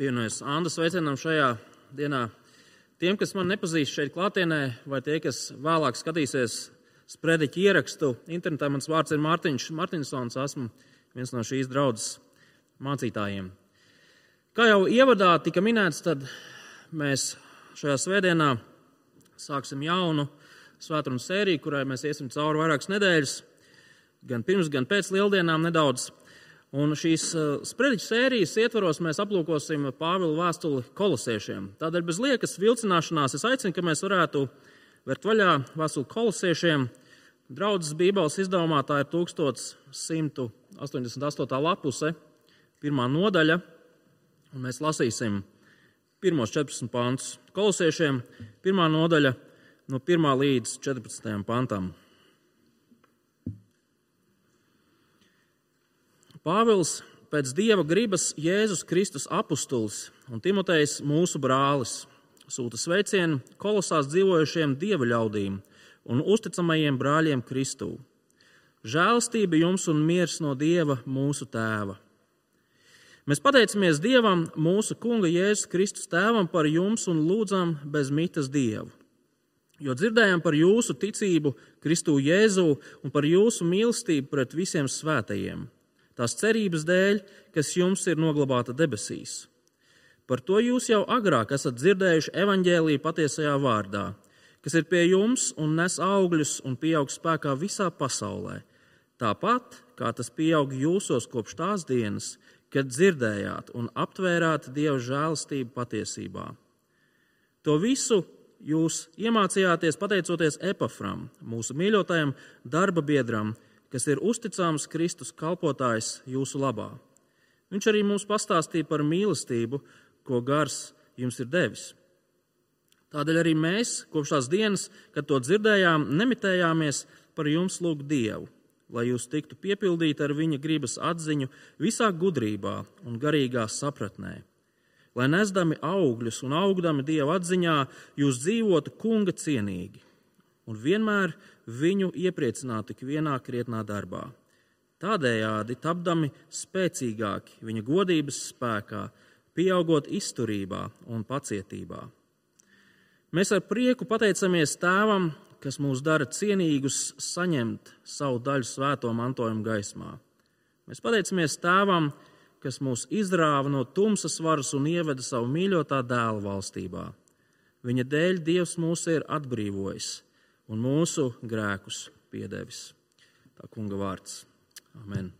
Pievienojas Andas sveicienam šajā dienā. Tiem, kas man nepazīst šeit klātienē, vai tie, kas vēlāk skatīsies sprediķu ierakstu, internetā mans vārds ir Mārtiņš Martinsons, esmu viens no šīs draudzes mācītājiem. Kā jau ievadā tika minēts, tad mēs šajā svētdienā sāksim jaunu svētdienas sēriju, kurai mēs iesim cauri vairākas nedēļas, gan pirms, gan pēc lieldienām nedaudz. Un šīs uh, sprediķu sērijas ietvaros mēs aplūkosim Pāvila vēstuli kolosiešiem. Tādēļ bez liekas vilcināšanās es aicinu, ka mēs varētu vērt vaļā vēstuli kolosiešiem. Draudzes Bībeles izdevumā tā ir 1188. lapuse, pirmā nodaļa, un mēs lasīsim pirmos 14 pantus. Kolosiešiem pirmā nodaļa no 1 līdz 14 pantam. Pāvils pēc dieva gribas Jēzus Kristus apustulis un Timotejs mūsu brālis sūta sveicienu kolosās dzīvojušiem dieva ļaudīm un uzticamajiem brāļiem Kristū. Žēlstība jums un miers no Dieva mūsu Tēva. Mēs pateicamies Dievam, mūsu Kunga Jēzus Kristus Tēvam par jums un lūdzam bez mitas Dievu. Jo dzirdējām par jūsu ticību Kristū Jēzū un par jūsu mīlestību pret visiem svētajiem tās cerības dēļ, kas jums ir noglabāta debesīs. Par to jūs jau agrāk esat dzirdējuši evaņģēlīju patiesajā vārdā, kas ir pie jums un nes augļus un pieaug spēkā visā pasaulē. Tāpat kā tas pieaug jūsos kopš tās dienas, kad dzirdējāt un aptvērāt Dieva žēlastību patiesībā. To visu jūs iemācījāties pateicoties Epafram, mūsu mīļotajam darba biedram, kas ir uzticams Kristus kalpotājs jūsu labā. Viņš arī mums pastāstīja par mīlestību, ko gars jums ir devis. Tādēļ arī mēs, kopš tās dienas, kad to dzirdējām, nemitējāmies par jums lūgt Dievu, lai jūs tiktu piepildīti ar viņa gribas atziņu visā gudrībā un garīgā sapratnē. Lai nesdami augļus un augdami Dieva atziņā, jūs dzīvotu kunga cienīgi un vienmēr viņu iepriecinātu ikvienā krietnā darbā. Tādējādi tapdami spēcīgāki viņa godības spēkā, pieaugot izturībā un pacietībā. Mēs ar prieku pateicamies Tēvam, kas mūs dara cienīgus saņemt savu daļu svēto mantojumu gaismā. Mēs pateicamies Tēvam, kas mūs izrāva no tumsas varas un ieveda savu mīļotā dēla valstībā. Viņa dēļ Dievs mūs ir atbrīvojis un mūsu grēkus piedevis. Tā kunga vārds. Amen.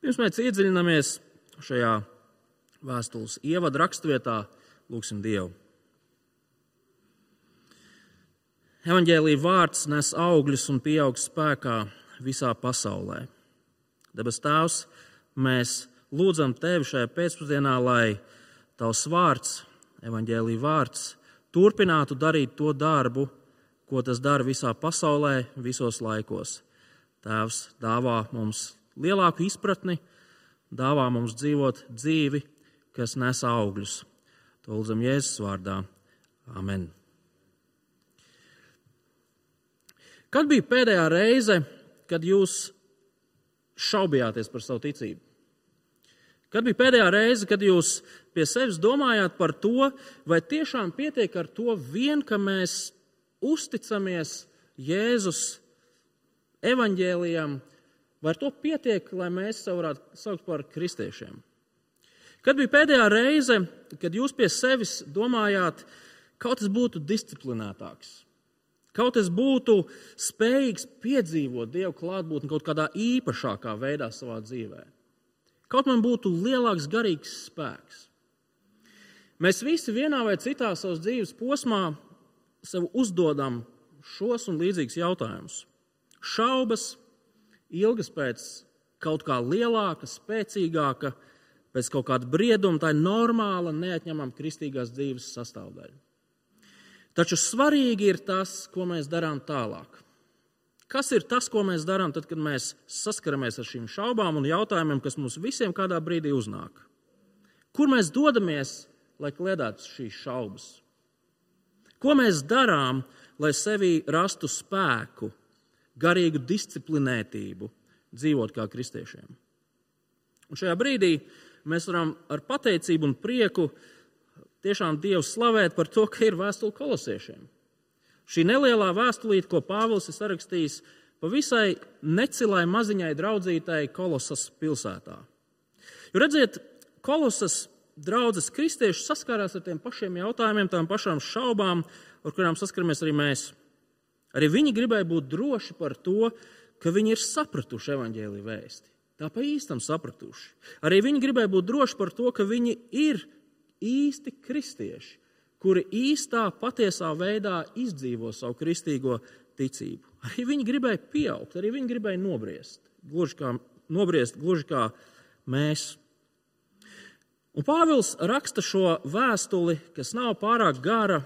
Pirms mēs iedziļināmies šajā vēstules ievada rakstvietā, lūgsim Dievu. Evanģēlīja vārds nes augļus un pieaug spēkā visā pasaulē. Debes Tēvs, mēs lūdzam Tevi šajā pēcpusdienā, lai Tavs vārds, evanģēlīja vārds, turpinātu darīt to darbu, ko tas dara visā pasaulē, visos laikos. Tēvs dāvā mums lielāku izpratni, dāvā mums dzīvot dzīvi, kas nes augļus. To lūdzam Jēzus vārdā. Amen. Kad bija pēdējā reize, kad jūs šaubījāties par savu ticību? Kad bija pēdējā reize, kad jūs pie sevis domājāt par to, vai tiešām pietiek ar to vien, ka mēs uzticamies Jēzus evaņģēlijam, vai ar to pietiek, lai mēs sev varētu saukt par kristiešiem? Kad bija pēdējā reize, kad jūs pie sevis domājāt, kaut kas būtu disciplinētāks, kaut kas būtu spējīgs piedzīvot Dievu klātbūtni kaut kādā īpašākā veidā savā dzīvē? Kaut man būtu lielāks garīgs spēks. Mēs visi vienā vai citā savas dzīves posmā sev uzdodam šos un līdzīgus jautājumus. Šaubas, ilgas pēc kaut kā lielāka, spēcīgāka, pēc kaut kāda brieduma, tā ir normāla, neatņemama kristīgās dzīves sastāvdaļa. Taču svarīgi ir tas, ko mēs darām tālāk. Kas ir tas, ko mēs darām tad, kad mēs saskaramies ar šīm šaubām un jautājumiem, kas mums visiem kādā brīdī uznāk? Kur mēs dodamies, lai kliedētu šīs šaubas? Ko mēs darām, lai sevī rastu spēku, garīgu disciplinētību, dzīvot kā kristiešiem? Un šajā brīdī mēs varam ar pateicību un prieku tiešām Dievu slavēt par to, ka ir vēstule kolosiešiem. Šī nelielā vēstulīte, ko Pāvils ir sarakstījis pavisai necilai maziņai draudzītai Kolosas pilsētā. Jo redziet, Kolosas draudzes kristieši saskārās ar tiem pašiem jautājumiem, tām pašām šaubām, ar kurām saskaramies arī mēs. Arī viņi gribēja būt droši par to, ka viņi ir sapratuši evaņģēlīju vēsti. Tā pa īstam sapratuši. Arī viņi gribēja būt droši par to, ka viņi ir īsti kristieši, kuri īstā, patiesā veidā izdzīvo savu kristīgo ticību. Arī viņi gribēja pieaugt, arī viņi gribēja nobriest, gluži kā, nobriest, gluži kā mēs. Un Pāvils raksta šo vēstuli, kas nav pārāk gara,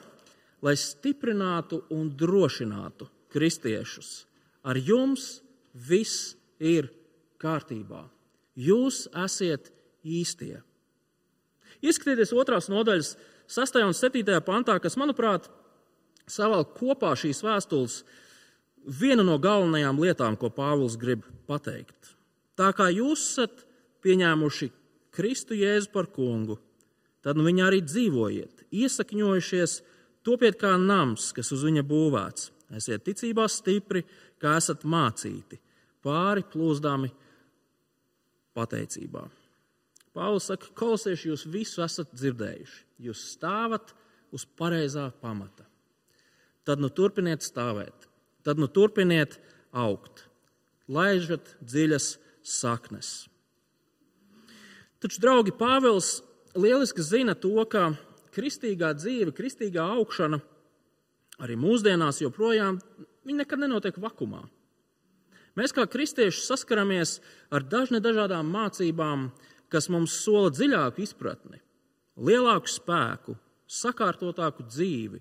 lai stiprinātu un drošinātu kristiešus. Ar jums viss ir kārtībā. Jūs esat īstie. Ieskatieties otrās nodaļas, 6. un 7. pantā, kas, manuprāt, savalk kopā šīs vēstules viena no galvenajām lietām, ko Pāvils grib pateikt. Tā kā jūs esat pieņēmuši Kristu Jēzu par kungu, tad nu viņa arī dzīvojiet, iesakņojušies, topiet kā nams, kas uz viņa būvēts. Esiet ticībā stipri, kā esat mācīti, pāri plūzdami pateicībā. Pāvils saka, kolosieši, jūs visu esat dzirdējuši. Jūs stāvat uz pareizā pamata. Tad nu turpiniet stāvēt, tad nu turpiniet augt, laižat dziļas saknes. Taču, draugi, Pāvils lieliski zina to, ka kristīgā dzīve, kristīgā augšana arī mūsdienās joprojām nekad nenotiek vakumā. Mēs kā kristieši saskaramies ar dažne dažādām mācībām, kas mums sola dziļāku izpratni, lielāku spēku, sakārtotāku dzīvi.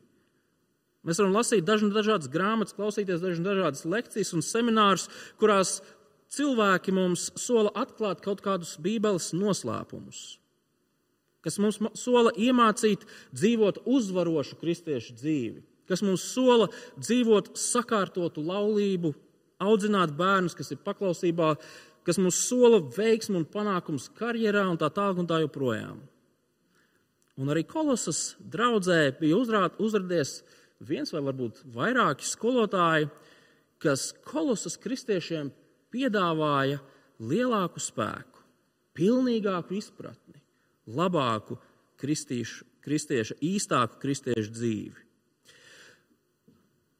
Mēs varam lasīt dažādas grāmatas, klausīties dažādas lekcijas un seminārus, kurās cilvēki mums sola atklāt kaut kādus Bībeles noslēpumus, kas mums sola iemācīt dzīvot uzvarošu kristiešu dzīvi, kas mums sola dzīvot sakārtotu laulību, audzināt bērnus, kas ir paklausībā kas mums sola veiksmu un panākums karjerā un tā tālāk un tā joprojām. Un arī kolosas draudzē bija uzrāt, uzradies viens vai varbūt vairāki skolotāji, kas kolosas kristiešiem piedāvāja lielāku spēku, pilnīgāku izpratni, labāku kristīšu, kristieša, īstāku kristiešu dzīvi.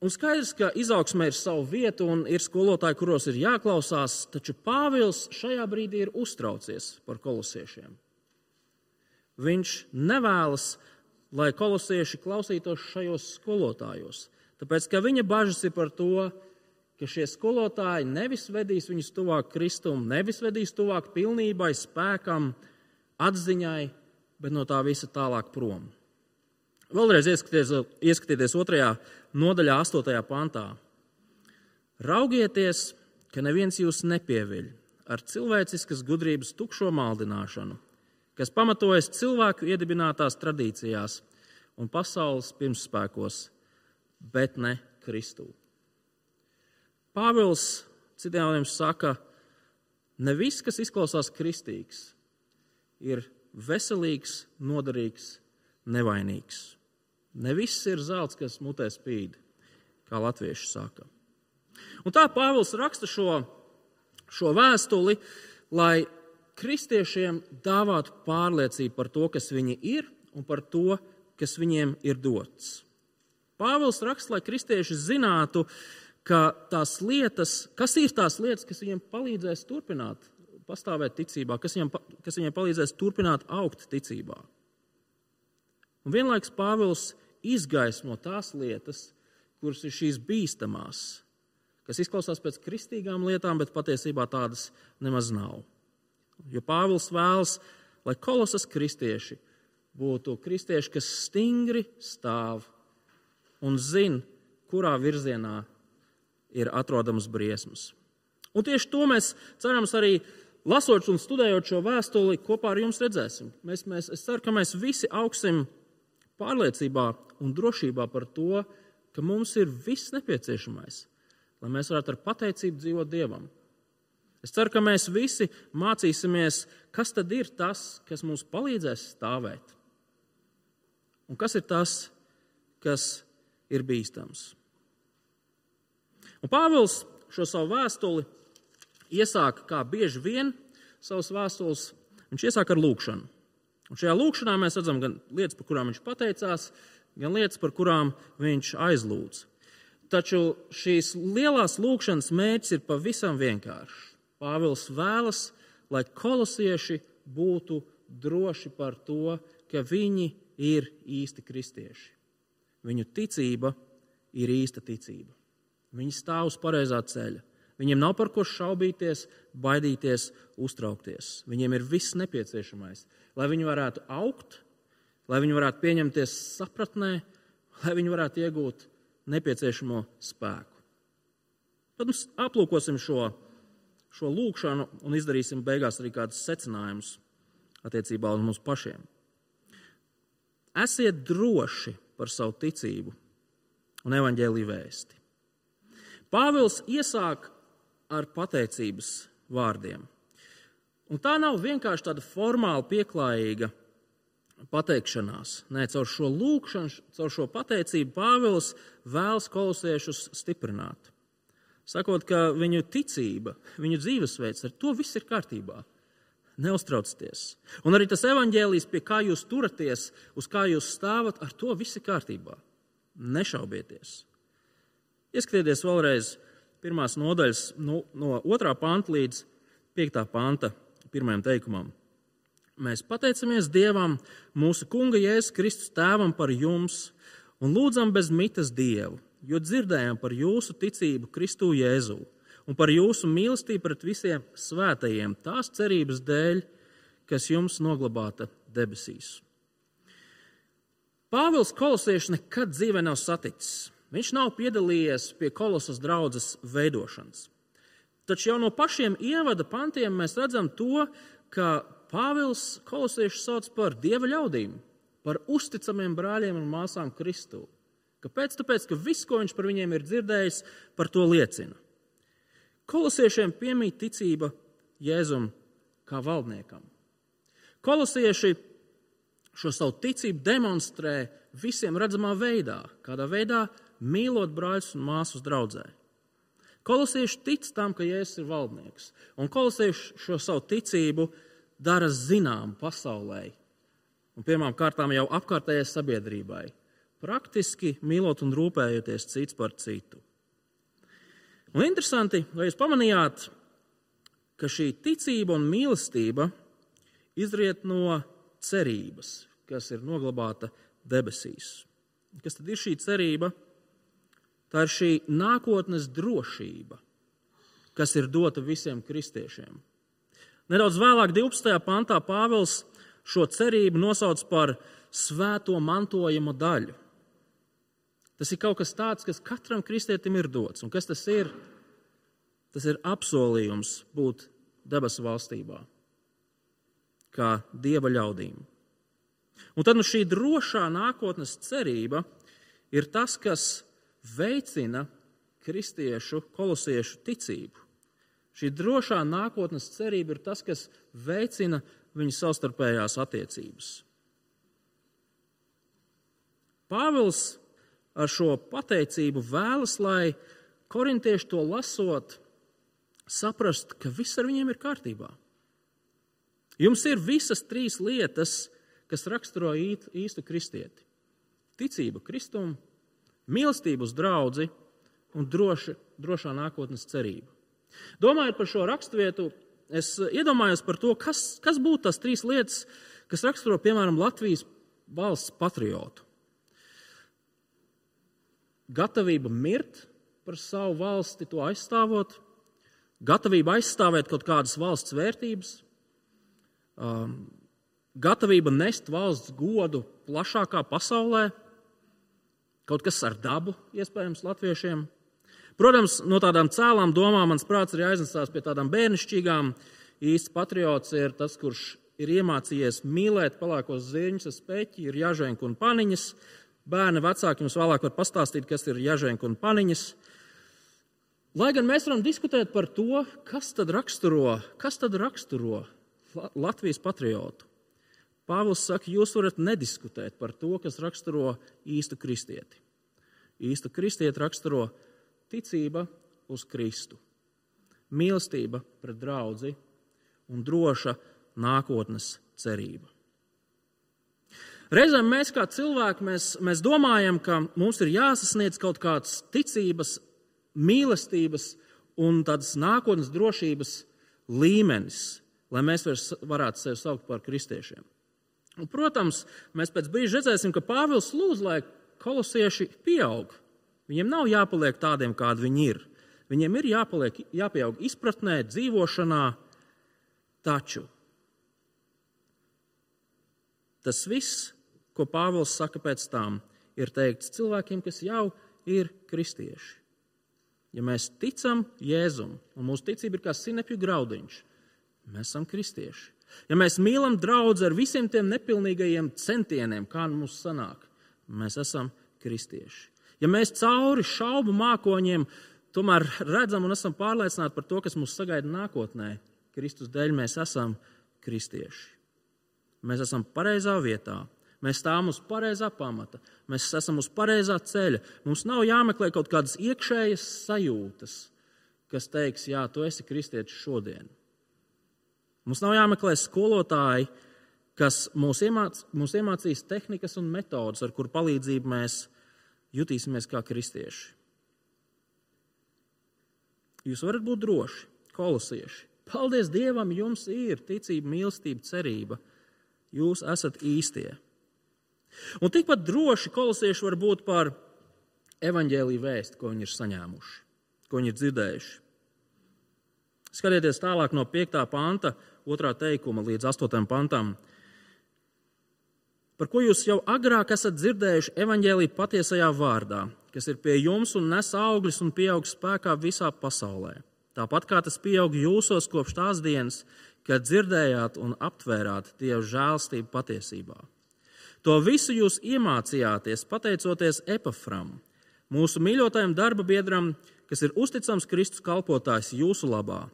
Un skaidrs, ka izaugsmē ir sava vieta un ir skolotāji, kuros ir jāklausās, taču Pāvils šajā brīdī ir uztraucies par kolosiešiem. Viņš nevēlas, lai kolosieši klausītos šajos skolotājos, tāpēc ka viņa bažas ir par to, ka šie skolotāji nevis vedīs viņus tuvāk Kristum, nevis vedīs tuvāk pilnībai, spēkam, atziņai, bet no tā visa tālāk prom. Vēlreiz ieskatieties, ieskatieties otrajā nodaļā, astotajā pantā. Raugieties, ka neviens jūs nepieviļ ar cilvēciskas gudrības tukšo maldināšanu, kas pamatojas cilvēku iedibinātās tradīcijās un pasaules pirmspēkos, bet ne Kristū. Pāvils citiem vārdiem saka, ne viss, kas izklausās kristīgs, ir veselīgs, noderīgs, nevainīgs. Ne viss ir zelts, kas mutē spīd, kā latvieši saka. Un tā Pāvils raksta šo, šo vēstuli, lai kristiešiem dāvātu pārliecību par to, kas viņi ir un par to, kas viņiem ir dots. Pāvils raksta, lai kristieši zinātu, ka tās lietas, kas ir tās lietas, kas viņiem palīdzēs turpināt pastāvēt ticībā, kas viņiem, kas viņiem palīdzēs turpināt augt ticībā. Un vienlaikus Pāvils izgaismo tās lietas, kuras ir šīs bīstamās, kas izklausās pēc kristīgām lietām, bet patiesībā tādas nemaz nav. Jo Pāvils vēlas, lai kolosas kristieši būtu kristieši, kas stingri stāv un zina, kurā virzienā ir atrodamas briesmas. Un tieši to mēs cerams arī lasot un studējot šo vēstuli, kopā ar jums redzēsim. Mēs, mēs, es ceru, ka mēs visi augsim pārliecībā un drošībā par to, ka mums ir viss nepieciešamais, lai mēs varētu ar pateicību dzīvot Dievam. Es ceru, ka mēs visi mācīsimies, kas tad ir tas, kas mums palīdzēs stāvēt. Un kas ir tas, kas ir bīstams. Un Pāvils šo savu vēstuli iesāka kā bieži vien savas vēstules, viņš iesāka ar lūkšanu. Un šajā lūkšanā mēs redzam gan lietas, par kurām viņš pateicās, gan lietas, par kurām viņš aizlūdz. Taču šīs lielās lūkšanas mērķis ir pavisam vienkāršs. Pāvils vēlas, lai kolosieši būtu droši par to, ka viņi ir īsti kristieši. Viņu ticība ir īsta ticība. Viņi stāv uz pareizā ceļa. Viņiem nav par ko šaubīties, baidīties, uztraukties. Viņiem ir viss nepieciešamais, lai viņi varētu augt, lai viņi varētu pieņemties sapratnē, lai viņi varētu iegūt nepieciešamo spēku. Tad mēs aplūkosim šo, šo lūkšanu un izdarīsim beigās arī kādus secinājumus attiecībā uz mums pašiem. Esiet droši par savu ticību un evaņģēlīju vēsti. Pāvils iesāk ar pateicības vārdiem. Un tā nav vienkārši tāda formāla, pieklājīga pateikšanās. Nē, caur šo lūkšanu, caur šo pateicību Pāvils vēlas kolosiešus stiprināt. Sakot, ka viņu ticība, viņu dzīvesveids, ar to viss ir kārtībā. Neuztraucieties. Un arī tas evaņģēlijs, pie kā jūs turaties, uz kā jūs stāvat, ar to viss ir kārtībā. Nešaubieties. Ieskatieties vēlreiz pirmās nodaļas, no, no 2. panta līdz 5. panta pirmajam teikumam. Mēs pateicamies Dievam, mūsu Kunga Jēzus Kristus tēvam par jums un lūdzam bez mitas Dievu, jo dzirdējām par jūsu ticību Kristu Jēzu un par jūsu mīlestību pret visiem svētajiem, tās cerības dēļ, kas jums noglabāta debesīs. Pāvils Kolosieši nekad dzīvē nav saticis. Viņš nav piedalījies pie kolosas draudzes veidošanas. Taču jau no pašiem ievada pantiem mēs redzam to, ka Pāvils kolosiešus sauc par dieva ļaudīm, par uzticamiem brāļiem un māsām Kristū. Kāpēc? Tāpēc, ka viss, ko viņš par viņiem ir dzirdējis, par to liecina. Kolosiešiem piemīt ticība Jēzum kā valdniekam. Kolosieši šo savu ticību demonstrē visiem redzamā veidā, kādā veidā mīlot brāļus un māsas draudzē. Kolosieši tic tam, ka Jēzus ir valdnieks, un kolosieši šo savu ticību dara zinām pasaulē, un pirmām kārtām jau apkārtējai sabiedrībai, praktiski mīlot un rūpējoties cits par citu. Un interesanti, vai jūs pamanījāt, ka šī ticība un mīlestība izriet no cerības, kas ir noglabāta debesīs. Kas tad ir šī cerība? Tā ir šī nākotnes drošība, kas ir dota visiem kristiešiem. Nedaudz vēlāk, 12. pantā, Pāvils šo cerību nosauc par svēto mantojuma daļu. Tas ir kaut kas tāds, kas katram kristietim ir dots. Un kas tas ir? Tas ir apsolījums būt debesu valstībā, kā dieva ļaudīm. Un tad nu šī drošā nākotnes cerība ir tas, kas veicina kristiešu, kolosiešu ticību. Šī drošā nākotnes cerība ir tas, kas veicina viņu savstarpējās attiecības. Pāvils ar šo pateicību vēlas, lai korintieši to lasot, saprast, ka viss ar viņiem ir kārtībā. Jums ir visas trīs lietas, kas raksturo īstu kristieti - ticība Kristum, mīlestību uz draugu un droši, drošā nākotnes cerību. Domājot par šo raksturvietu, es iedomājos par to, kas, kas būtu tās trīs lietas, kas raksturo piemēram Latvijas valsts patriotu. Gatavība mirt par savu valsti, to aizstāvot, gatavība aizstāvēt kaut kādas valsts vērtības, um, gatavība nest valsts godu plašākā pasaulē, Kaut kas ar dabu, iespējams, latviešiem. Protams, no tādām cēlām domām mans prāts arī aiznesās pie tādām bērnišķīgām. Īsts patriots ir tas, kurš ir iemācījies mīlēt pelēkos zirņus, speķi, ir jažēnku un paniņas. Bērni vecāki jums vēlāk var pastāstīt, kas ir jažēnku un paniņas. Lai gan mēs varam diskutēt par to, kas tad raksturo, kas tad raksturo Latvijas patriotu. Pāvils saka, jūs varat nediskutēt par to, kas raksturo īstu kristieti. Īstu kristieti raksturo ticība uz Kristu, mīlestība pret draugu un droša nākotnes cerība. Reizēm mēs kā cilvēki mēs, mēs domājam, ka mums ir jāsasniedz kaut kāds ticības, mīlestības un tādas nākotnes drošības līmenis, lai mēs varētu sevi saukt par kristiešiem. Un, protams, mēs pēc brīža redzēsim, ka Pāvils lūdz, lai kolosieši pieaug. Viņiem nav jāpaliek tādiem, kādi viņi ir. Viņiem ir jāpaliek, jāpieaug izpratnē, dzīvošanā, taču tas viss, ko Pāvils saka pēc tam, ir teikts cilvēkiem, kas jau ir kristieši. Ja mēs ticam Jēzum, un mūsu ticība ir kā sinepju graudiņš, mēs esam kristieši. Ja mēs mīlam draugu ar visiem tiem nepilnīgajiem centieniem, kā nu mums sanāk, mēs esam kristieši. Ja mēs cauri šaubu mākoņiem tomēr redzam un esam pārliecināti par to, kas mūs sagaida nākotnē, Kristus dēļ mēs esam kristieši. Mēs esam pareizā vietā, mēs stāvam uz pareizā pamata, mēs esam uz pareizā ceļa. Mums nav jāmeklē kaut kādas iekšējas sajūtas, kas teiks, jā, tu esi kristietis šodien. Mums nav jāmeklē skolotāji, kas mūs, iemāc, mūs iemācīs tehnikas un metodas, ar kuru palīdzību mēs jutīsimies kā kristieši. Jūs varat būt droši, kolosieši. Paldies Dievam, jums ir ticība, mīlestība, cerība. Jūs esat īstie. Un tikpat droši kolosieši var būt par evaņģēlīju vēstu, ko viņi ir saņēmuši, ko viņi ir dzirdējuši. Skatieties tālāk no 5. panta, 2. teikuma līdz 8. pantam. Par ko jūs jau agrāk esat dzirdējuši evaņģēlīju patiesajā vārdā, kas ir pie jums un nes augļus un pieaug spēkā visā pasaulē. Tāpat kā tas pieaug jūsos kopš tās dienas, kad dzirdējāt un aptvērāt Dieva žēlstību patiesībā. To visu jūs iemācījāties pateicoties Epafram, mūsu mīļotajam darba biedram, kas ir uzticams Kristus kalpotājs jūsu labā.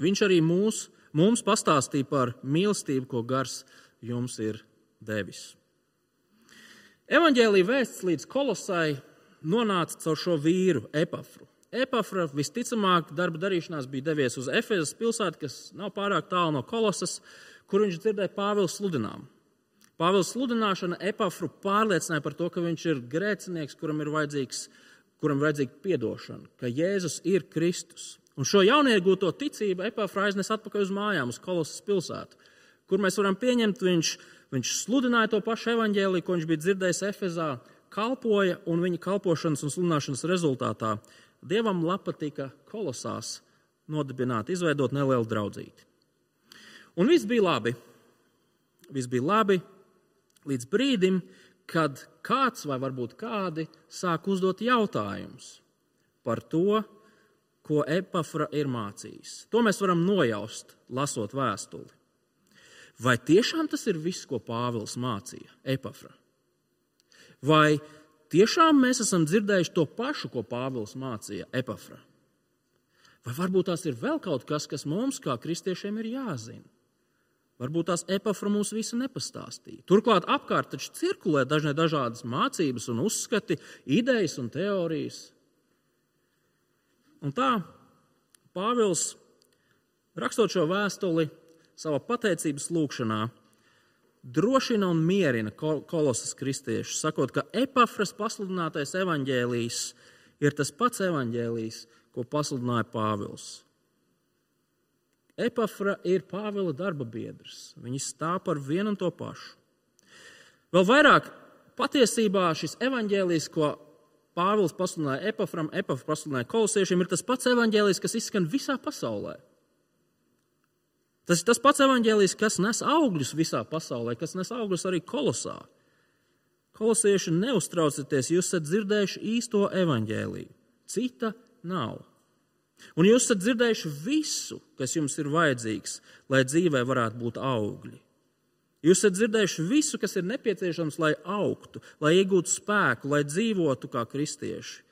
Viņš arī mūs, mums pastāstīja par mīlestību, ko gars jums ir devis. Evangelija vēsts līdz kolosai nonāca caur šo vīru, Epafru. Epafra visticamāk darba darīšanās bija devies uz Efezas pilsētu, kas nav pārāk tālu no kolosas, kur viņš dzirdēja Pāvila sludinājumu. Pāvila sludināšana Epafru pārliecināja par to, ka viņš ir grēcinieks, kuram ir vajadzīgs, kuram vajadzīga piedošana, ka Jēzus ir Kristus. Un šo jauniegūto ticību Epafra aiznes atpakaļ uz mājām, uz kolosas pilsētu, kur mēs varam pieņemt, viņš, viņš sludināja to pašu evaņģēliju, ko viņš bija dzirdējis Efezā, kalpoja un viņa kalpošanas un sludināšanas rezultātā Dievam patika kolosās nodibināt, izveidot nelielu draudzīti. Un viss bija labi. Viss bija labi līdz brīdim, kad kāds vai varbūt kādi sāk uzdot jautājumus par to, ko Epafra ir mācījis. To mēs varam nojaust, lasot vēstuli. Vai tiešām tas ir viss, ko Pāvils mācīja Epafra? Vai tiešām mēs esam dzirdējuši to pašu, ko Pāvils mācīja Epafra? Vai varbūt tās ir vēl kaut kas, kas mums, kā kristiešiem, ir jāzina? Varbūt tās epafra mums visu nepastāstīja. Turklāt apkārt taču cirkulē dažne dažādas mācības un uzskati, idejas un teorijas. Un tā Pāvils, rakstot šo vēstuli savā pateicības lūkšanā, drošina un mierina kolosas kristiešus, sakot, ka epafras pasludinātais evaņģēlijs ir tas pats evaņģēlijs, ko pasludināja Pāvils. Epafra ir Pāvila darba biedrs. Viņi stāv par vienu un to pašu. Vēl vairāk patiesībā šis evaņģēlijs, ko Pāvils pasludināja Epafram, Epafra pasludināja kolosiešiem, ir tas pats evaņģēlijs, kas izskan visā pasaulē. Tas ir tas pats evaņģēlijs, kas nes augļus visā pasaulē, kas nes augļus arī kolosā. Kolosieši, neuztraucieties, jūs esat dzirdējuši īsto evaņģēliju. Cita nav. Un jūs esat dzirdējuši visu, kas jums ir vajadzīgs, lai dzīvē varētu būt augļi. Jūs esat dzirdējuši visu, kas ir nepieciešams, lai augtu, lai iegūtu spēku, lai dzīvotu kā kristieši.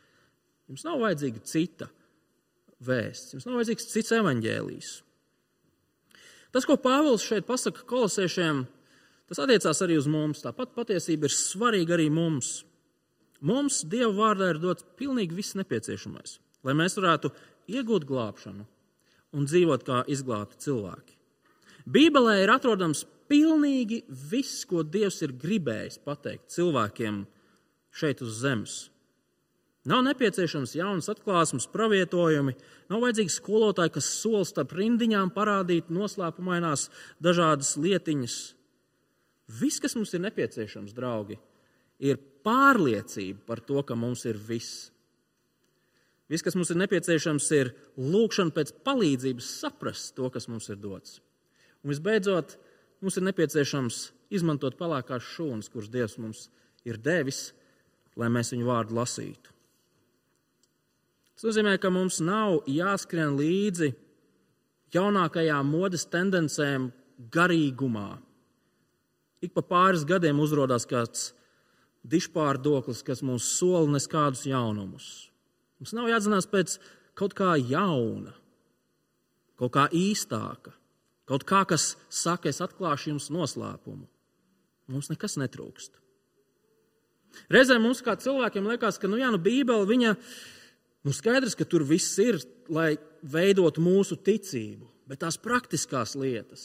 Jums nav vajadzīga cita vēsts. Jums nav vajadzīgs cits evaņģēlijs. Tas, ko Pāvils šeit pasaka kolosiešiem, tas attiecās arī uz mums. Tāpat patiesība ir svarīga arī mums. Mums Dieva vārdā ir dots pilnīgi viss nepieciešamais, lai mēs varētu iegūt glābšanu un dzīvot kā izglābti cilvēki. Bībelē ir atrodams pilnīgi viss, ko Dievs ir gribējis pateikt cilvēkiem šeit uz zemes. Nav nepieciešams jaunas atklāsmes, pravietojumi, nav vajadzīgi skolotāji, kas solis starp rindiņām parādīt noslēpumainās dažādas lietiņas. Viss, kas mums ir nepieciešams, draugi, ir pārliecība par to, ka mums ir viss. Viss, kas mums ir nepieciešams, ir lūkšana pēc palīdzības saprast to, kas mums ir dots. Un visbeidzot, mums ir nepieciešams izmantot pelēkās šūnas, kuras Dievs mums ir devis, lai mēs viņu vārdu lasītu. Tas nozīmē, ka mums nav jāskrien līdzi jaunākajām modes tendencēm garīgumā. Ik pa pāris gadiem uzrādās kāds dišpārdoklis, kas mums sola neskādus jaunumus. Mums nav jāatzinās pēc kaut kā jauna, kaut kā īstāka, kaut kā, kas saka, es atklāšu jums noslēpumu. Mums nekas netrūkst. Reizēm mums kā cilvēkiem liekas, ka nu, jā, nu, Bībele viņa Nu, skaidrs, ka tur viss ir, lai veidotu mūsu ticību, bet tās praktiskās lietas,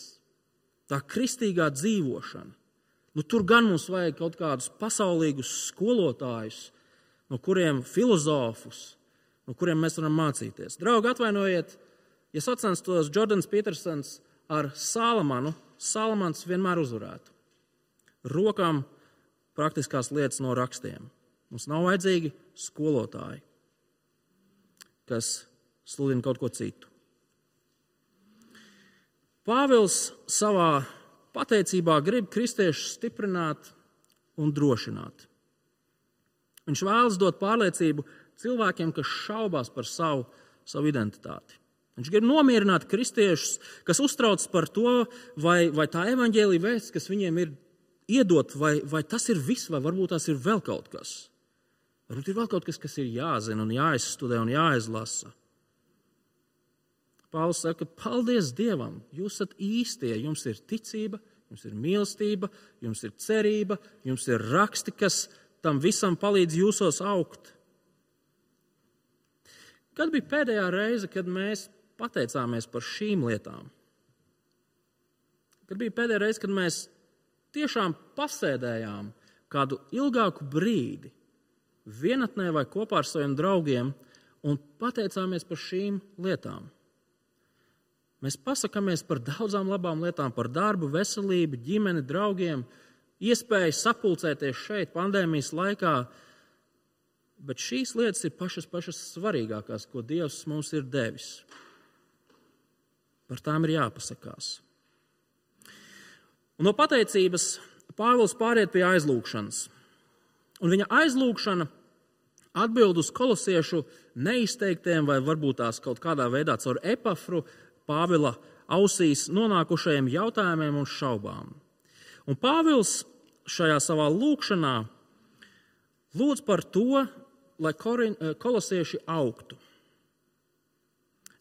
tā kristīgā dzīvošana, nu, tur gan mums vajag kaut kādus pasaulīgus skolotājus, no kuriem filozofus, no kuriem mēs varam mācīties. Draugi, atvainojiet, ja sacenstos Jordans Petersons ar Salamanu, Salamans vienmēr uzvarētu. Rokām praktiskās lietas no rakstiem. Mums nav vajadzīgi skolotāji kas sludina kaut ko citu. Pāvils savā pateicībā grib kristiešus stiprināt un drošināt. Viņš vēlas dot pārliecību cilvēkiem, kas šaubās par savu, savu identitāti. Viņš grib nomierināt kristiešus, kas uztraucas par to, vai, vai tā evaņģēlīja vēsts, kas viņiem ir iedot, vai, vai tas ir viss, vai varbūt tas ir vēl kaut kas. Varbūt ir vēl kaut kas, kas ir jāzina, un jāizstudē un jāizlasa. Pāvils saka, paldies Dievam, jūs esat īstie, jums ir ticība, jums ir mīlestība, jums ir cerība, jums ir raksti, kas tam visam palīdz jūsos augt. Kad bija pēdējā reize, kad mēs pateicāmies par šīm lietām? Kad bija pēdējā reize, kad mēs tiešām pasēdējām kādu ilgāku brīdi vienatnē vai kopā ar saviem draugiem un pateicāmies par šīm lietām. Mēs pasakāmies par daudzām labām lietām, par darbu, veselību, ģimeni, draugiem, iespēju sapulcēties šeit pandēmijas laikā. Bet šīs lietas ir pašas, pašas svarīgākās, ko Dievs mums ir devis. Par tām ir jāpasakās. Un no pateicības Pāvils pāriet pie aizlūgšanas. Un viņa aizlūgšana atbild uz kolosiešu neizteiktiem, vai varbūt tās kaut kādā veidā caur epafru Pāvila ausīs nonākušajiem jautājumiem un šaubām. Un Pāvils šajā savā lūkšanā lūdz par to, lai kolosieši augtu.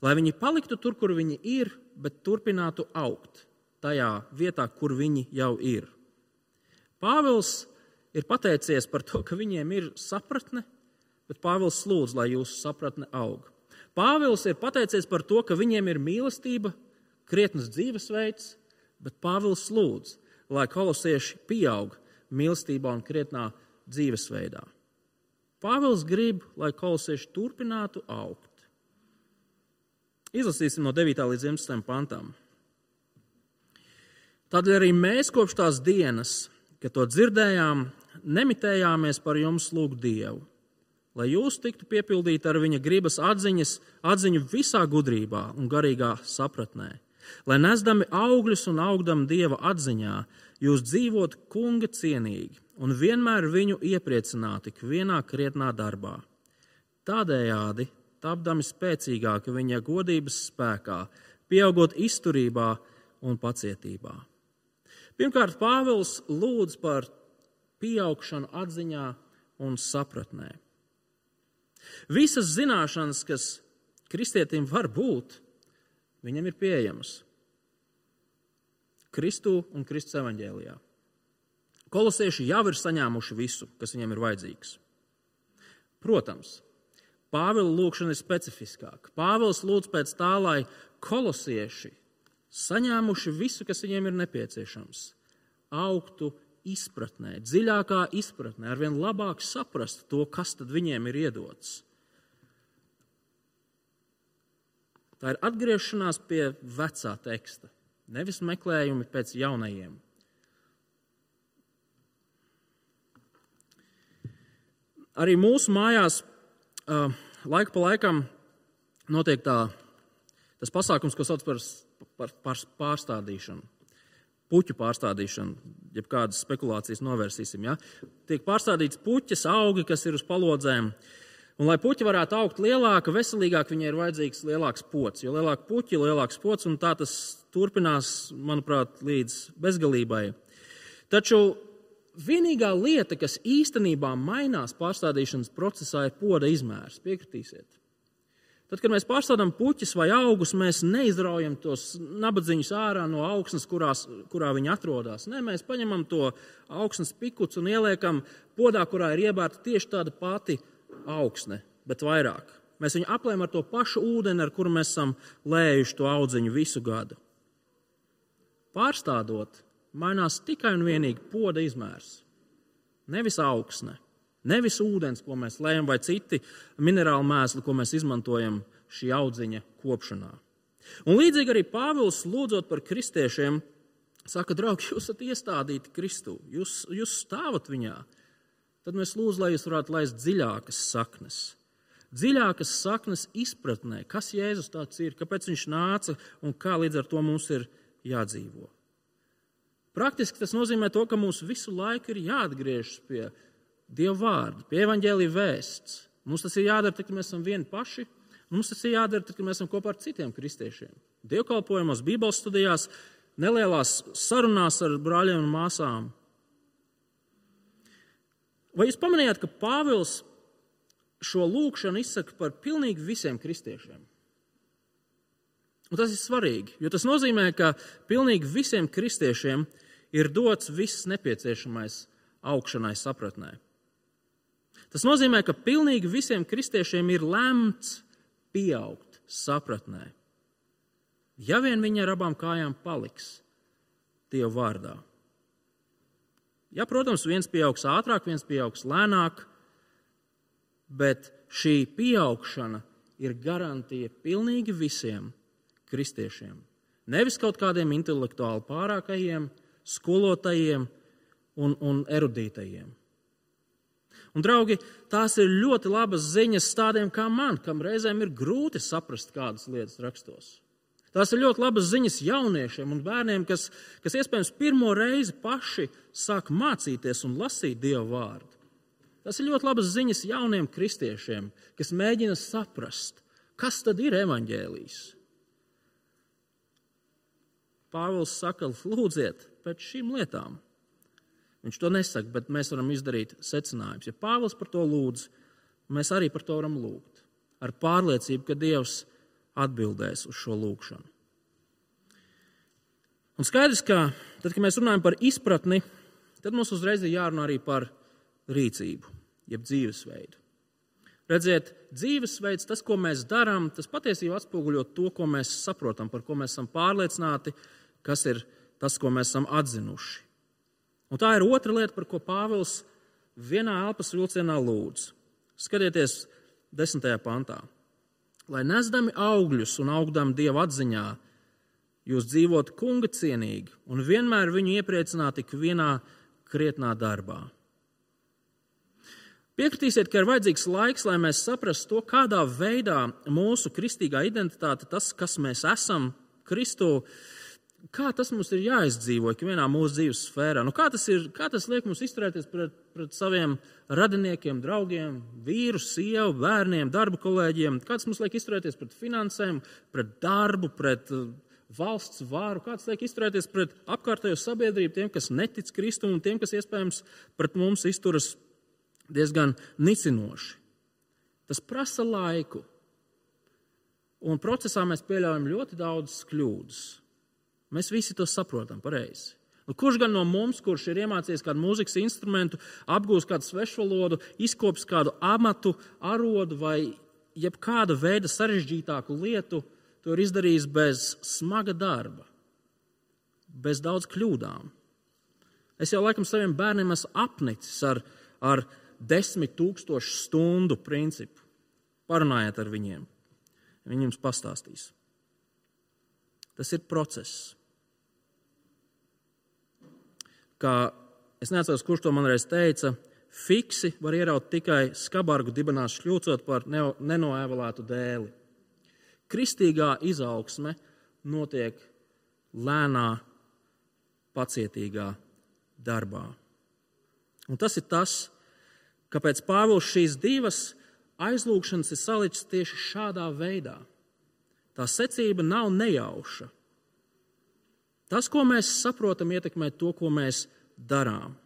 Lai viņi paliktu tur, kur viņi ir, bet turpinātu augt tajā vietā, kur viņi jau ir. Pāvils ir pateicies par to, ka viņiem ir sapratne, bet Pāvils lūdz, lai jūsu sapratne aug. Pāvils ir pateicies par to, ka viņiem ir mīlestība, krietnes dzīvesveids, bet Pāvils lūdz, lai kolosieši pieaug mīlestībā un krietnā dzīvesveidā. Pāvils grib, lai kolosieši turpinātu augt. Izlasīsim no 9. līdz 11. pantam. Tādēļ arī mēs kopš tās dienas, kad to dzirdējām, nemitējāmies par jums lūgt Dievu lai jūs tiktu piepildīti ar viņa gribas atziņas, atziņu visā gudrībā un garīgā sapratnē, lai nesdami augļus un augdam dieva atziņā, jūs dzīvotu kunga cienīgi un vienmēr viņu iepriecināti ikvienā krietnā darbā. Tādējādi tapdami spēcīgāki viņa godības spēkā, pieaugot izturībā un pacietībā. Pirmkārt, Pāvils lūdz par pieaugšanu atziņā un sapratnē. Visas zināšanas, kas kristietim var būt, viņam ir pieejamas. Kristū un Kristus evaņģēlijā. Kolosieši jau ir saņēmuši visu, kas viņiem ir vajadzīgs. Protams, Pāvila lūkšana ir specifiskāka. Pāvils lūdz pēc tā, lai kolosieši, saņēmuši visu, kas viņiem ir nepieciešams, augtu izpratnē, dziļākā izpratnē, arvien labāk saprastu to, kas viņiem ir iedots. Tā ir atgriešanās pie vecā teksta, nevis meklējumi pēc jaunajiem. Arī mūsu mājās uh, laika pa laikam notiek tā, tas pasākums, ko sauc par, par, par pārstādīšanu. Puķu pārstādīšanu, jeb kādas spekulācijas novērsīsim. Ja? Tiek pārstādīts puķis, augi, kas ir uz palodzēm. Un, lai puķi varētu augt lielāka, veselīgāk, viņai ir vajadzīgs lielāks pots. Jo lielāka puķa, lielāks pots, un tā tas turpinās, manuprāt, līdz bezgalībai. Taču vienīgā lieta, kas īstenībā mainās pārstādīšanas procesā, ir poda izmērs. Piekritīsiet. Tad, kad mēs pārstādām puķus vai augus, mēs neizraujam tos nabadzīgus ārā no augsnes, kurās, kurā viņi atrodas. Nē, mēs paņemam to augsnes pikuts un ieliekam podā, kurā ir iebērta tieši tāda pati augsne, bet vairāk. Mēs viņu aplējam ar to pašu ūdeni, ar kuru mēs esam lējuši to audziņu visu gadu. Pārstādot, mainās tikai un vienīgi poda izmērs. Nevis augsne, nevis ūdens, ko mēs lējam, vai citi minerāli mēsli, ko mēs izmantojam šī audziņa kopšanā. Un līdzīgi arī Pāvils lūdzot par kristiešiem, saka, draugi, jūs esat iestādīti Kristū, jūs, jūs stāvat viņā. Tad mēs lūdzam, lai jūs varētu laist dziļākas saknes. Dziļākas saknes izpratnē, kas Jēzus tāds ir, kāpēc viņš nāca un kā līdz ar to mums ir jādzīvot. Praktiski tas nozīmē to, ka mums visu laiku ir jāatgriežas pie Dieva vārda, pie evaņģēlīja vēsts. Mums tas ir jādara, tad, kad mēs esam vieni paši. Mums tas ir jādara, tad, kad mēs esam kopā ar citiem kristiešiem. Dievkalpojumos, Bībeles studijās, nelielās sarunās ar brāļiem un māsām. Vai jūs pamanījāt, ka Pāvils šo lūgšanu izsaka par pilnīgi visiem kristiešiem? Un tas ir svarīgi, jo tas nozīmē, ka pilnīgi visiem kristiešiem ir ir dots viss nepieciešamais augšanai sapratnē. Tas nozīmē, ka pilnīgi visiem kristiešiem ir lemts pieaugt sapratnē. Ja vien viņi ar abām kājām paliks Dieva vārdā. Ja, protams, viens pieaugs ātrāk, viens pieaugs lēnāk, bet šī pieaugšana ir garantija pilnīgi visiem kristiešiem. Nevis kaut kādiem intelektuāli pārākajiem, skolotājiem un, un erudītajiem. Un, draugi, tās ir ļoti labas ziņas tādiem kā man, kam reizēm ir grūti saprast kādas lietas rakstos. Tās ir ļoti labas ziņas jauniešiem un bērniem, kas, kas iespējams pirmo reizi paši sāk mācīties un lasīt Dieva vārdu. Tas ir ļoti labas ziņas jauniem kristiešiem, kas mēģina saprast, kas tad ir evaņģēlijs. Pāvils saka, lūdziet, pēc šīm lietām. Viņš to nesaka, bet mēs varam izdarīt secinājumus. Ja Pāvils par to lūdz, mēs arī par to varam lūgt. Ar pārliecību, ka Dievs atbildēs uz šo lūgšanu. Un skaidrs, ka tad, kad mēs runājam par izpratni, tad mums uzreiz ir jārunā arī par rīcību, jeb dzīvesveidu. Redziet, dzīvesveids, tas, ko mēs darām, tas patiesībā atspoguļo to, ko mēs saprotam, par ko mēs esam pārliecināti, kas ir tas, ko mēs esam atzinuši. Un tā ir otra lieta, par ko Pāvils vienā elpas vilcienā lūdz. Skatieties, desmitajā pantā. Lai nesdami augļus un augdami Dieva atziņā, jūs dzīvot kunga cienīgi un vienmēr viņu iepriecināt tik vienā krietnā darbā. Piekritīsiet, ka ir vajadzīgs laiks, lai mēs saprastu to, kādā veidā mūsu kristīgā identitāte, tas, kas mēs esam Kristu, uh, kā tas mums ir jāizdzīvo ikvienā mūsu dzīves sfērā. Nu, kā, tas ir, kā tas liek mums izturēties pret, pret saviem radiniekiem, draugiem, vīru, sievu, bērniem, darba kolēģiem? Kā tas mums liek izturēties pret finansēm, pret darbu, pret uh, valsts vāru? Kā tas liek izturēties pret apkārtējo sabiedrību, tiem, kas netic Kristum un tiem, kas iespējams pret mums izturas diezgan nicinoši? Tas prasa laiku. Un procesā mēs pieļaujam ļoti daudzas kļūdas. Mēs visi to saprotam pareizi. Nu, kurš gan no mums, kurš ir iemācījies kādu mūzikas instrumentu, apgūst kādu svešu valodu, izkops kādu amatu, arodu vai jebkāda veida sarežģītāku lietu, to ir izdarījis bez smaga darba, bez daudz kļūdām. Es jau laikam saviem bērniem esmu apnicis ar, ar desmit tūkstošu stundu principu. Parunājiet ar viņiem. Viņi jums pastāstīs. Tas ir process. Kā es neatceros, kurš to man reiz teica, fiksi var ieraut tikai skabargu dibenās šļūcot par nenoēvalētu dēli. Kristīgā izaugsme notiek lēnā, pacietīgā darbā. Un tas ir tas, kāpēc Pāvils šīs divas aizlūgšanas ir salicis tieši šādā veidā. Tā secība nav nejauša. Tas, ko mēs saprotam, ietekmē to, ko mēs darām.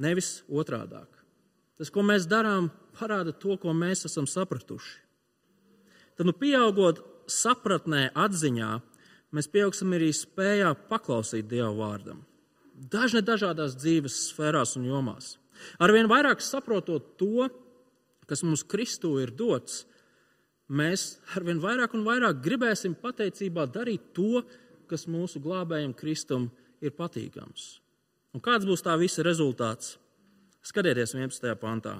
Nevis otrādi. Tas, ko mēs darām, parāda to, ko mēs esam sapratuši. Tad, nu, pieaugot sapratnē, atziņā, mēs pieaugsim arī spējā paklausīt Dieva vārdam. Dažne dažādās dzīves sfērās un jomās. Arvien vairāk saprotot to, kas mums Kristū ir dots, mēs arvien vairāk un vairāk gribēsim pateicībā darīt to, kas mūsu glābējam Kristum ir patīkams. Un kāds būs tā visa rezultāts? Skatieties 11. pantā.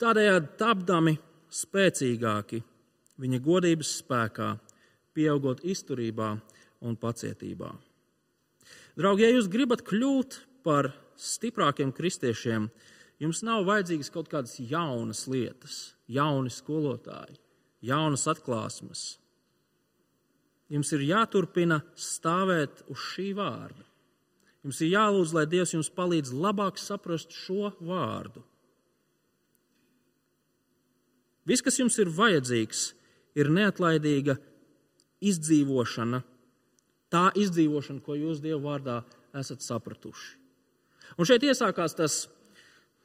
Tādējādi tapdami spēcīgāki viņa godības spēkā, pieaugot izturībā un pacietībā. Draugi, ja jūs gribat kļūt par stiprākiem kristiešiem, Jums nav vajadzīgas kaut kādas jaunas lietas, jauni skolotāji, jaunas atklāsmes. Jums ir jāturpina stāvēt uz šī vārda. Jums ir jālūdz, lai Dievs jums palīdz labāk saprast šo vārdu. Viss, kas jums ir vajadzīgs, ir neatlaidīga izdzīvošana, tā izdzīvošana, ko jūs Dieva vārdā esat sapratuši. Un šeit iesākās tas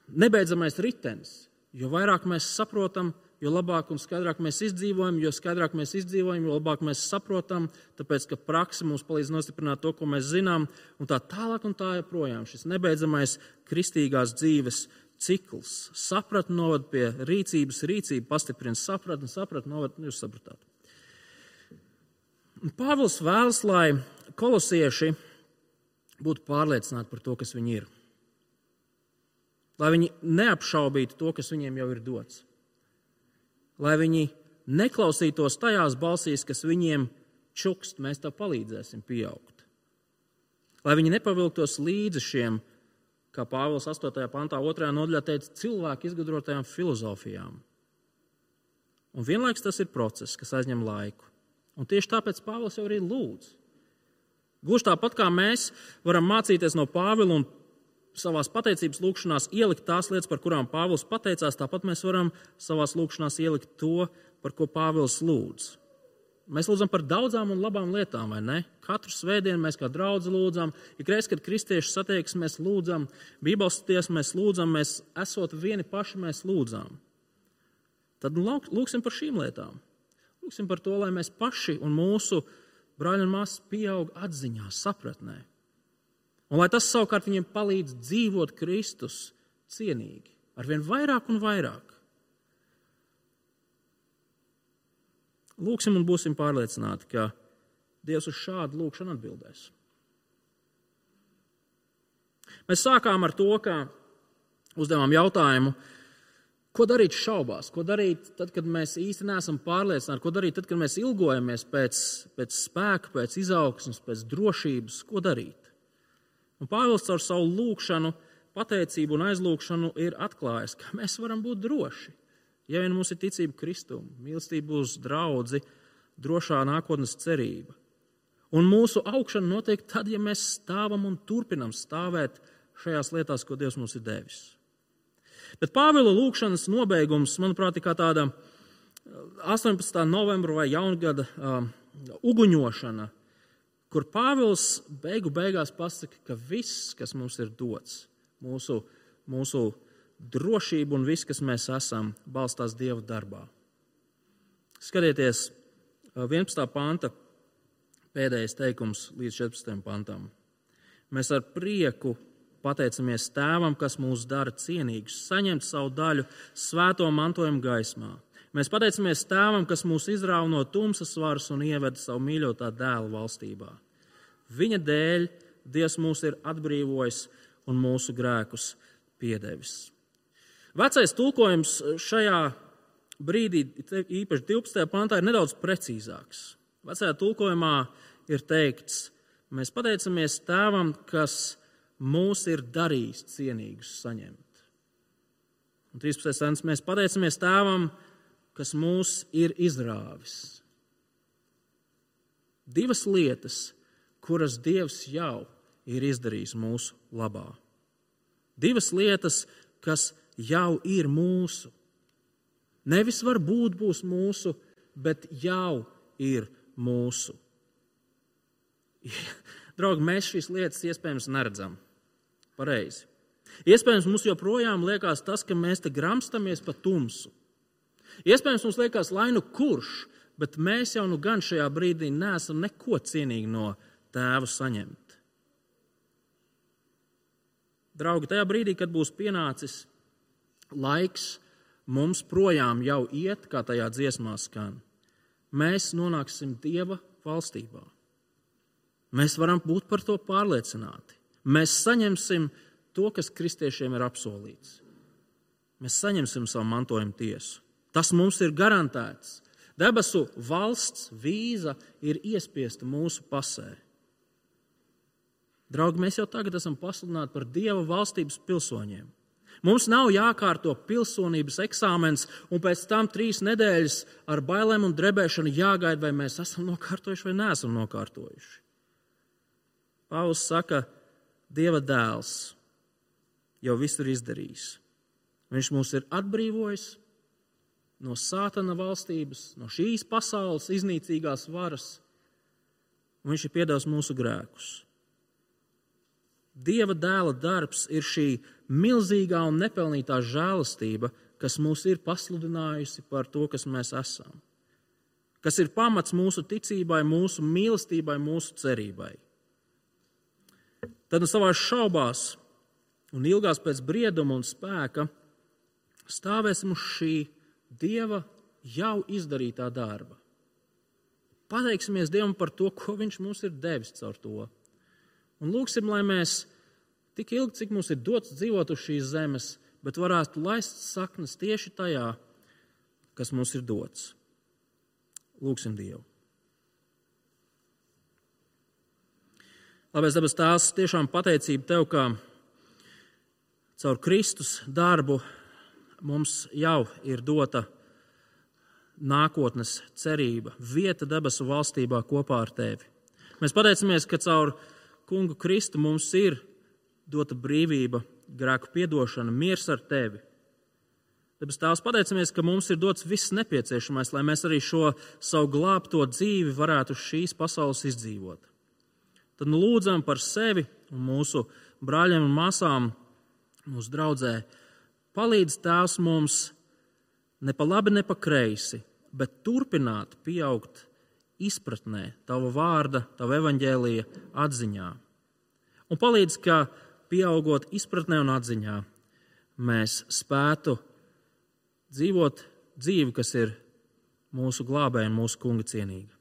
nebeidzamais ritenis. Jo vairāk mēs saprotam, jo labāk un skaidrāk mēs izdzīvojam, jo skaidrāk mēs izdzīvojam, jo labāk mēs saprotam, tāpēc ka praksa mums palīdz nostiprināt to, ko mēs zinām, un tā tālāk un tā joprojām. Šis nebeidzamais kristīgās dzīves cikls. Sapratne novada pie rīcības, rīcība pastiprina sapratni, sapratne novada, jūs sapratāt. Pāvils vēlas, lai kolosieši būtu pārliecināti par to, kas viņi ir lai viņi neapšaubītu to, kas viņiem jau ir dots. Lai viņi neklausītos tajās balsīs, kas viņiem čukst, mēs tev palīdzēsim pieaugt. Lai viņi nepavilktos līdzi šiem, kā Pāvils 8. pantā, 2. nodaļā teica, cilvēku izgudrotajām filozofijām. Un vienlaikus tas ir process, kas aizņem laiku. Un tieši tāpēc Pāvils jau arī lūdz. Gluži tāpat kā mēs varam mācīties no Pāvila un savā pateicības lūkšanās ielikt tās lietas, par kurām Pāvils pateicās, tāpat mēs varam savā lūkšanās ielikt to, par ko Pāvils lūdz. Mēs lūdzam par daudzām un labām lietām, vai ne? Katru svētdienu mēs kā draugi lūdzam, ik reiz, kad kristieši satiekas, mēs lūdzam, Bībeles studijas mēs lūdzam, mēs esot vieni paši, mēs lūdzam. Tad nu, lūksim par šīm lietām. Lūksim par to, lai mēs paši un mūsu brāļi un māsas pieaug atziņā, sapratnē. Un lai tas savukārt viņiem palīdz dzīvot Kristus cienīgi, arvien vairāk un vairāk. Lūksim un būsim pārliecināti, ka Dievs uz šādu lūkšanu atbildēs. Mēs sākām ar to, ka uzdevām jautājumu, ko darīt šaubās, ko darīt tad, kad mēs īsti neesam pārliecināti, ko darīt tad, kad mēs ilgojamies pēc, pēc spēka, pēc izaugsmes, pēc drošības, ko darīt. Un Pāvils caur savu lūgšanu, pateicību un aizlūgšanu ir atklājis, ka mēs varam būt droši. Ja vien mums ir ticība Kristum, mīlestība uz draugu, drošā nākotnes cerība. Un mūsu augšana notiek tad, ja mēs stāvam un turpinam stāvēt šajās lietās, ko Dievs mums ir devis. Bet Pāvila lūkšanas nobeigums, manuprāt, ir kā tāda 18. novembra vai jaungada uh, uguņošana kur Pāvils beigu beigās pasaka, ka viss, kas mums ir dots, mūsu, mūsu drošība un viss, kas mēs esam, balstās Dieva darbā. Skatieties, 11. panta pēdējais teikums līdz 14. pantam. Mēs ar prieku pateicamies Tēvam, kas mūs dara cienīgus, saņemt savu daļu svēto mantojumu gaismā. Mēs pateicamies Tēvam, kas mūs izrāva no tumsas varas un ieveda savu mīļotā dēla valstībā. Viņa dēļ Dievs mūs ir atbrīvojis un mūsu grēkus piedevis. Vecais tulkojums šajā brīdī, īpaši 12. pantā, ir nedaudz precīzāks. Vecajā tulkojumā ir teikts, mēs pateicamies Tēvam, kas mūs ir darījis cienīgus saņemt. Un 13. sens mēs pateicamies Tēvam, kas mūs ir izrāvis. Divas lietas, kuras Dievs jau ir izdarījis mūsu labā. Divas lietas, kas jau ir mūsu. Nevis varbūt būs mūsu, bet jau ir mūsu. Draugi, mēs šīs lietas iespējams neredzam. Pareizi. Iespējams, mums joprojām liekas tas, ka mēs te gramstamies pa tumsu. Iespējams, mums liekas, lai nu kurš, bet mēs jau nu gan šajā brīdī neesam neko cienīgi no tēva saņemt. Draugi, tajā brīdī, kad būs pienācis laiks mums projām jau iet, kā tajā dziesmā skan, mēs nonāksim Dieva valstībā. Mēs varam būt par to pārliecināti. Mēs saņemsim to, kas kristiešiem ir apsolīts. Mēs saņemsim savu mantojumu tiesu. Tas mums ir garantēts. Debesu valsts vīza ir iespiesta mūsu pasē. Draugi, mēs jau tagad esam pasludināti par Dieva valstības pilsoņiem. Mums nav jākārto pilsonības eksāmens, un pēc tam trīs nedēļas ar bailēm un drebēšanu jāgaida, vai mēs esam nokārtojuši vai neesam nokārtojuši. Pāvils saka, Dieva dēls jau visu ir izdarījis. Viņš mūs ir atbrīvojis no sātana valstības, no šīs pasaules iznīcīgās varas, un viņš ir piedevis mūsu grēkus. Dieva dēla darbs ir šī milzīgā un nepelnītā žēlastība, kas mūs ir pasludinājusi par to, kas mēs esam. Kas ir pamats mūsu ticībai, mūsu mīlestībai, mūsu cerībai. Tad no savās šaubās un ilgās pēc brieduma un spēka stāvēsim uz šī Dieva jau izdarītā darba. Pateiksimies Dievam par to, ko Viņš mums ir devis caur to Un lūksim, lai mēs tik ilgi, cik mums ir dots dzīvot uz šīs zemes, bet varētu laist saknes tieši tajā, kas mums ir dots. Lūksim Dievu. Labais dabas tās tiešām pateicība Tev, ka caur Kristus darbu mums jau ir dota nākotnes cerība, vieta debesu valstībā kopā ar Tevi. Mēs pateicamies, ka caur Kungu Kristu mums ir dota brīvība, grēku piedošana, miers ar tevi. Tāpēc Tēvs pateicamies, ka mums ir dots viss nepieciešamais, lai mēs arī šo savu glābto dzīvi varētu šīs pasaules izdzīvot. Tad nu lūdzam par sevi un mūsu brāļiem un māsām, mūsu draudzē. Palīdz Tēvs mums ne pa labi, ne pa kreisi, bet turpināt pieaugt izpratnē, tava vārda, tava evaņģēlīja atziņā. Un palīdz, ka pieaugot izpratnē un atziņā, mēs spētu dzīvot dzīvi, kas ir mūsu glābēja un mūsu kunga cienīga.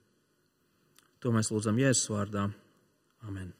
To mēs lūdzam Jēzus vārdā. Amen.